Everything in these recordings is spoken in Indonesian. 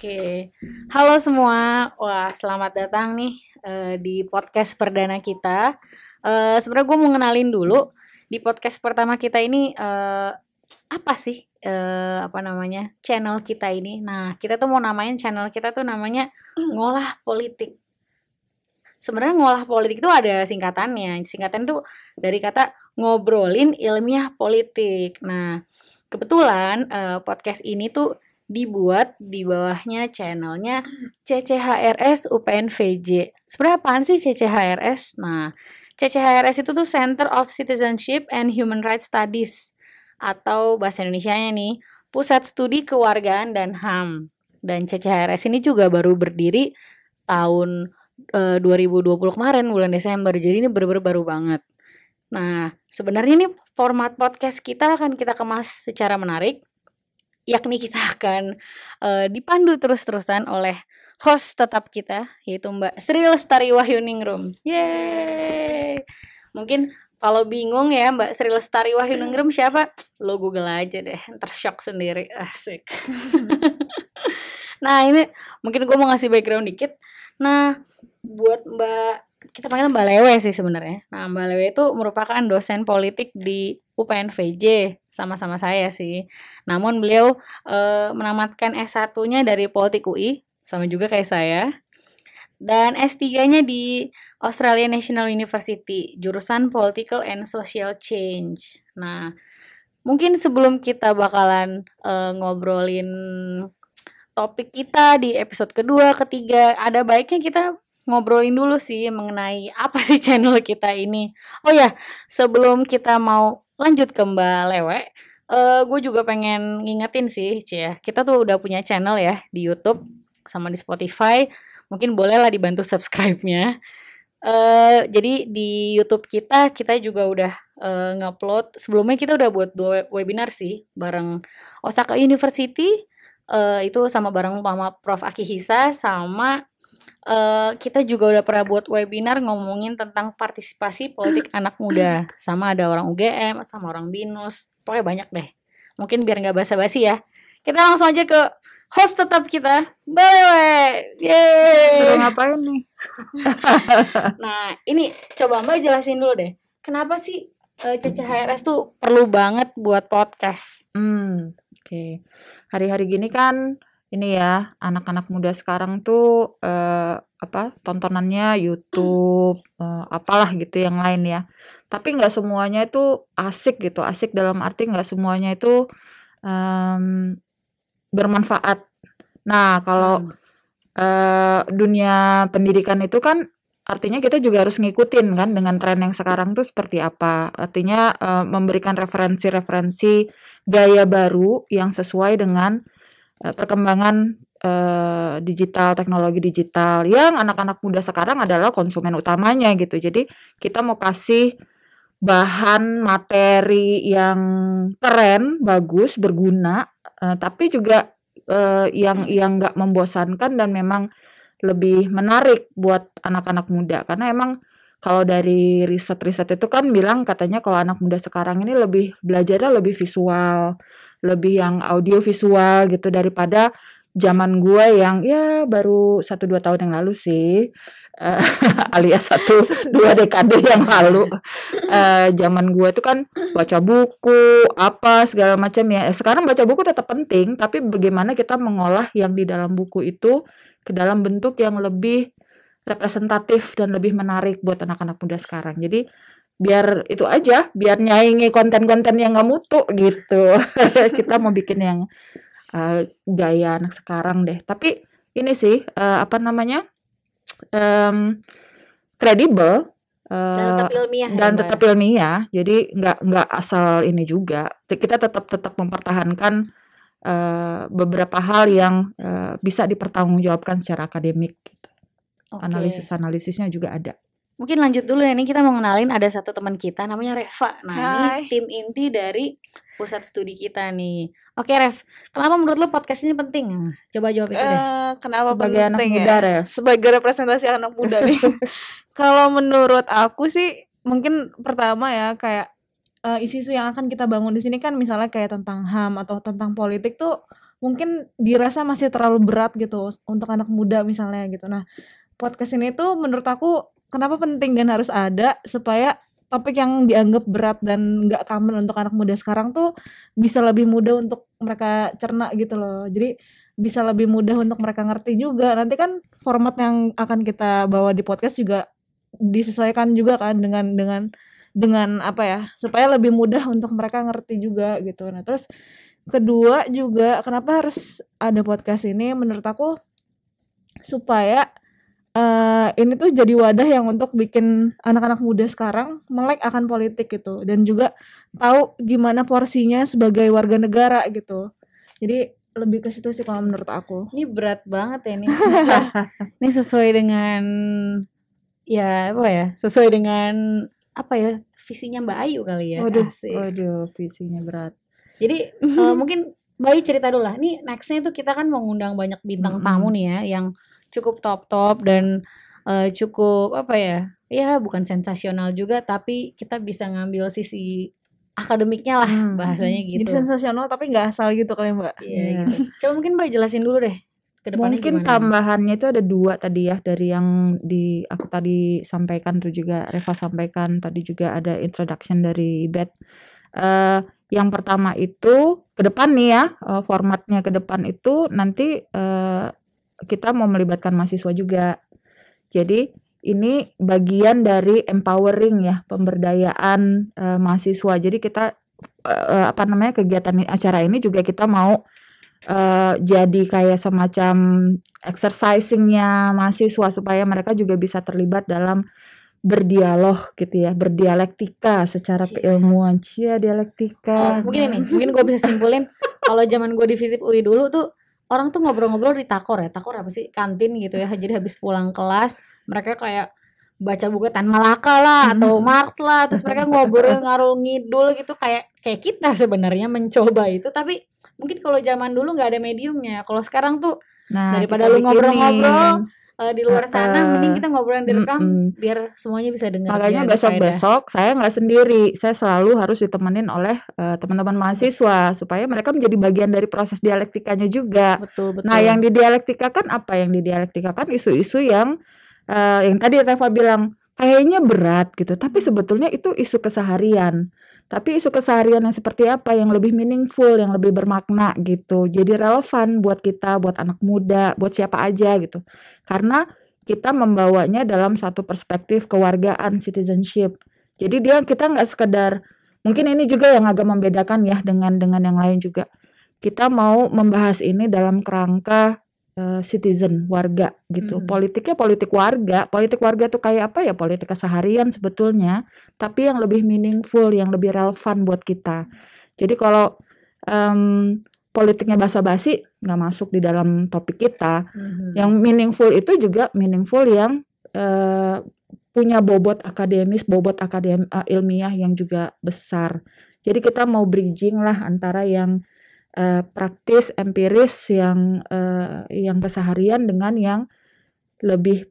Oke, halo semua. Wah, selamat datang nih uh, di podcast perdana kita. Uh, Sebenarnya gue mau ngenalin dulu di podcast pertama kita ini uh, apa sih uh, apa namanya channel kita ini. Nah, kita tuh mau namain channel kita tuh namanya ngolah politik. Sebenarnya ngolah politik itu ada singkatannya. Singkatan tuh dari kata ngobrolin ilmiah politik. Nah, kebetulan uh, podcast ini tuh dibuat di bawahnya channelnya CCHRS UPNVJ. Sebenarnya apaan sih CCHRS? Nah, CCHRS itu tuh Center of Citizenship and Human Rights Studies atau bahasa Indonesia-nya nih, Pusat Studi Kewargaan dan HAM. Dan CCHRS ini juga baru berdiri tahun e, eh, 2020 kemarin bulan Desember. Jadi ini bener-bener baru banget. Nah, sebenarnya ini format podcast kita akan kita kemas secara menarik yakni kita akan uh, dipandu terus-terusan oleh host tetap kita yaitu Mbak Sri Lestari Wahyuningrum. Yeay. Mungkin kalau bingung ya Mbak Sri Lestari Wahyuningrum siapa? Lo Google aja deh, ntar shock sendiri. Asik. nah ini mungkin gue mau ngasih background dikit. Nah buat Mbak kita panggil Mbak Lewe sih sebenarnya. Nah, Mbak Lewe itu merupakan dosen politik di UPNVJ sama-sama saya sih. Namun beliau e, menamatkan S1-nya dari Politik UI sama juga kayak saya. Dan S3-nya di Australian National University, jurusan Political and Social Change. Nah, mungkin sebelum kita bakalan e, ngobrolin topik kita di episode kedua, ketiga, ada baiknya kita ngobrolin dulu sih mengenai apa sih channel kita ini. Oh ya, sebelum kita mau lanjut ke Mbak Lewe, uh, eh, gue juga pengen ngingetin sih, Cia. Kita tuh udah punya channel ya di YouTube sama di Spotify. Mungkin bolehlah dibantu subscribe-nya. Uh, jadi di YouTube kita kita juga udah uh, ngupload. Sebelumnya kita udah buat dua webinar sih bareng Osaka University uh, itu sama bareng sama Prof Akihisa sama uh, kita juga udah pernah buat webinar ngomongin tentang partisipasi politik anak muda. Sama ada orang UGM sama orang binus. Pokoknya banyak deh. Mungkin biar nggak basa-basi ya. Kita langsung aja ke host tetap kita Balewe Yeay. Ngapain nih? Nah ini coba mbak jelasin dulu deh. Kenapa sih uh, eh, CCHRS tuh perlu banget buat podcast? Hmm oke. Okay. hari-hari gini kan ini ya, anak-anak muda sekarang tuh, uh, apa, tontonannya YouTube, uh, apalah gitu yang lain ya. Tapi nggak semuanya itu asik gitu, asik dalam arti nggak semuanya itu, um, bermanfaat. Nah, kalau, uh, dunia pendidikan itu kan artinya kita juga harus ngikutin kan dengan tren yang sekarang tuh seperti apa. Artinya, uh, memberikan referensi-referensi gaya baru yang sesuai dengan uh, perkembangan uh, digital, teknologi digital yang anak-anak muda sekarang adalah konsumen utamanya gitu. Jadi kita mau kasih bahan materi yang keren, bagus, berguna, uh, tapi juga uh, yang yang nggak membosankan dan memang lebih menarik buat anak-anak muda karena emang kalau dari riset-riset itu kan bilang katanya kalau anak muda sekarang ini lebih belajarnya lebih visual, lebih yang audio visual gitu daripada zaman gue yang ya baru satu dua tahun yang lalu sih. Uh, alias satu dua dekade yang lalu. Uh, zaman gue itu kan baca buku apa segala macam ya. Sekarang baca buku tetap penting tapi bagaimana kita mengolah yang di dalam buku itu ke dalam bentuk yang lebih representatif dan lebih menarik buat anak-anak muda sekarang. Jadi biar itu aja, biar nyaingi konten-konten yang nggak mutu gitu. Kita mau bikin yang uh, gaya anak sekarang deh. Tapi ini sih uh, apa namanya kredibel um, uh, dan tetap ilmiah dan ya, tetap ilmiah. Jadi nggak nggak asal ini juga. Kita tetap tetap mempertahankan uh, beberapa hal yang uh, bisa dipertanggungjawabkan secara akademik. Okay. Analisis-analisisnya juga ada. Mungkin lanjut dulu ya, ini kita mau kenalin ada satu teman kita namanya Reva. Nah, Hai. ini tim inti dari pusat studi kita nih. Oke, Rev. Kenapa menurut lo podcast ini penting? Coba jawab itu deh. Uh, kenapa Sebagai penting anak ya? muda, Rev. Sebagai representasi anak muda nih. Kalau menurut aku sih mungkin pertama ya kayak uh, isu-isu yang akan kita bangun di sini kan misalnya kayak tentang HAM atau tentang politik tuh mungkin dirasa masih terlalu berat gitu untuk anak muda misalnya gitu. Nah, podcast ini tuh menurut aku kenapa penting dan harus ada supaya topik yang dianggap berat dan nggak common untuk anak muda sekarang tuh bisa lebih mudah untuk mereka cerna gitu loh. Jadi bisa lebih mudah untuk mereka ngerti juga. Nanti kan format yang akan kita bawa di podcast juga disesuaikan juga kan dengan dengan dengan apa ya supaya lebih mudah untuk mereka ngerti juga gitu. Nah terus kedua juga kenapa harus ada podcast ini menurut aku supaya ini tuh jadi wadah yang untuk bikin anak-anak muda sekarang melek akan politik gitu dan juga tahu gimana porsinya sebagai warga negara gitu. Jadi lebih ke situ sih kalau menurut aku. Ini berat banget ya ini. ini sesuai dengan ya apa ya? Sesuai dengan apa ya? Visinya Mbak Ayu kali ya. Waduh, Asik. waduh, visinya berat. Jadi eh, mungkin Mbak Ayu cerita dulu lah. Nih nextnya tuh kita kan mengundang banyak bintang Mm-mm. tamu nih ya yang cukup top-top dan eh, cukup apa ya? Ya bukan sensasional juga tapi kita bisa ngambil sisi akademiknya lah Hmm. bahasanya gitu. Jadi sensasional tapi nggak asal gitu kali Mbak. Iya Iya. gitu. Coba mungkin Mbak jelasin dulu deh ke depannya Mungkin gimana. tambahannya itu ada dua tadi ya dari yang di aku tadi sampaikan terus juga Reva sampaikan tadi juga ada introduction dari Beth. Eh yang pertama itu ke depan nih ya eh, formatnya ke depan itu nanti eh, kita mau melibatkan mahasiswa juga. Jadi ini bagian dari empowering ya pemberdayaan eh, mahasiswa. Jadi kita eh, apa namanya kegiatan acara ini juga kita mau eh, jadi kayak semacam exercisingnya mahasiswa supaya mereka juga bisa terlibat dalam berdialog gitu ya berdialektika secara Cie. keilmuan cia Oh, dialektika mungkin ini, mungkin gue bisa simpulin kalau zaman gue di Visip UI dulu tuh orang tuh ngobrol-ngobrol di takor ya, takor apa sih? Kantin gitu ya. Jadi habis pulang kelas mereka kayak baca buku Tan Malaka lah atau Marx lah, terus mereka ngobrol ngarul ngidul gitu. Kayak kayak kita sebenarnya mencoba itu, tapi mungkin kalau zaman dulu nggak ada mediumnya. Kalau sekarang tuh nah daripada lu ngobrol-ngobrol, eh, di luar sana, Heeh. mending kita ngobrol yang direkam Mm-mm. biar semuanya bisa dengar. Makanya besok-besok saya nggak sendiri, saya selalu harus ditemenin oleh eh, teman-teman mahasiswa supaya mereka menjadi bagian dari proses dialektikanya juga. Betul betul. Nah, yang didialektikakan apa? Yang didialektikakan isu-isu yang eh, yang tadi Reva bilang kayaknya berat gitu, tapi sebetulnya itu isu keseharian. Tapi isu keseharian yang seperti apa yang lebih meaningful, yang lebih bermakna gitu. Jadi relevan buat kita, buat anak muda, buat siapa aja gitu. Karena kita membawanya dalam satu perspektif kewargaan citizenship. Jadi dia kita nggak sekedar mungkin ini juga yang agak membedakan ya dengan dengan yang lain juga. Kita mau membahas ini dalam kerangka eh, citizen warga gitu. Mhm. Politiknya politik warga. Politik warga tuh kayak apa ya? Politik keseharian sebetulnya, tapi yang lebih meaningful, yang lebih relevan buat kita. Jadi kalau em, politiknya basa-basi nggak masuk di dalam topik kita. Mhm. Yang meaningful itu juga meaningful yang eh, punya bobot akademis, bobot akadem eh, ilmiah yang juga besar. Jadi kita mau bridging lah antara yang eh, praktis, empiris, yang eh, yang keseharian dengan yang lebih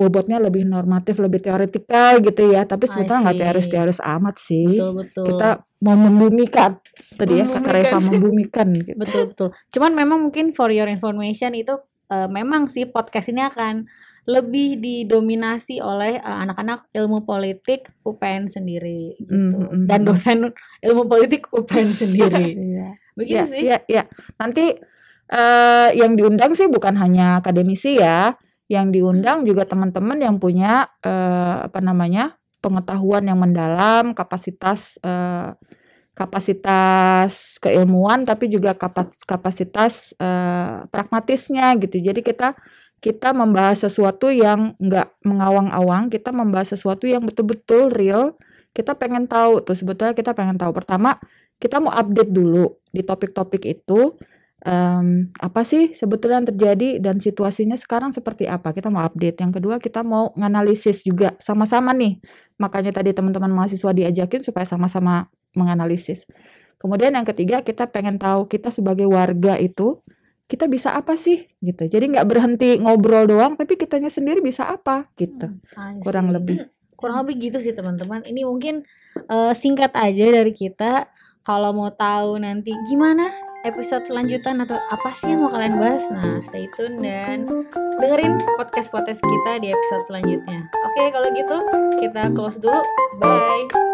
bobotnya lebih normatif, lebih teoretikal gitu ya. Tapi sebetulnya nggak teoris-teoris amat sih. betul betul. Kita mau membumikan tadi ya kata Reva Membumikan. gitu. Betul betul. Cuman memang mungkin for your information itu eh, memang sih podcast ini akan lebih didominasi oleh eh, anak-anak ilmu politik UPN sendiri gitu. Mm, mm, Dan dosen ilmu politik UPN sendiri. Iya. Begitu Ya, sih. ya, ya. Nanti eh, yang diundang sih bukan hanya akademisi ya, yang diundang juga teman-teman yang punya eh, apa namanya pengetahuan yang mendalam, kapasitas eh, kapasitas keilmuan, tapi juga kapas- kapasitas eh, pragmatisnya gitu. Jadi kita kita membahas sesuatu yang nggak mengawang-awang, kita membahas sesuatu yang betul-betul real. Kita pengen tahu tuh sebetulnya kita pengen tahu. Pertama, kita mau update dulu di topik-topik itu em, apa sih sebetulnya yang terjadi dan situasinya sekarang seperti apa. Kita mau update. Yang kedua kita mau nganalisis juga sama-sama nih. Makanya tadi teman-teman mahasiswa diajakin supaya sama-sama menganalisis. Kemudian yang ketiga kita pengen tahu kita sebagai warga itu kita bisa apa sih gitu. Jadi nggak berhenti ngobrol doang tapi kitanya sendiri bisa apa gitu. I kurang lebih. Kurang lebih gitu sih teman-teman. Ini mungkin eh, singkat aja dari kita Kalau mau tahu nanti gimana episode selanjutan atau apa sih yang mau kalian bahas, nah stay tune dan dengerin podcast-podcast kita di episode selanjutnya. Oke, kalau gitu kita close dulu. Bye.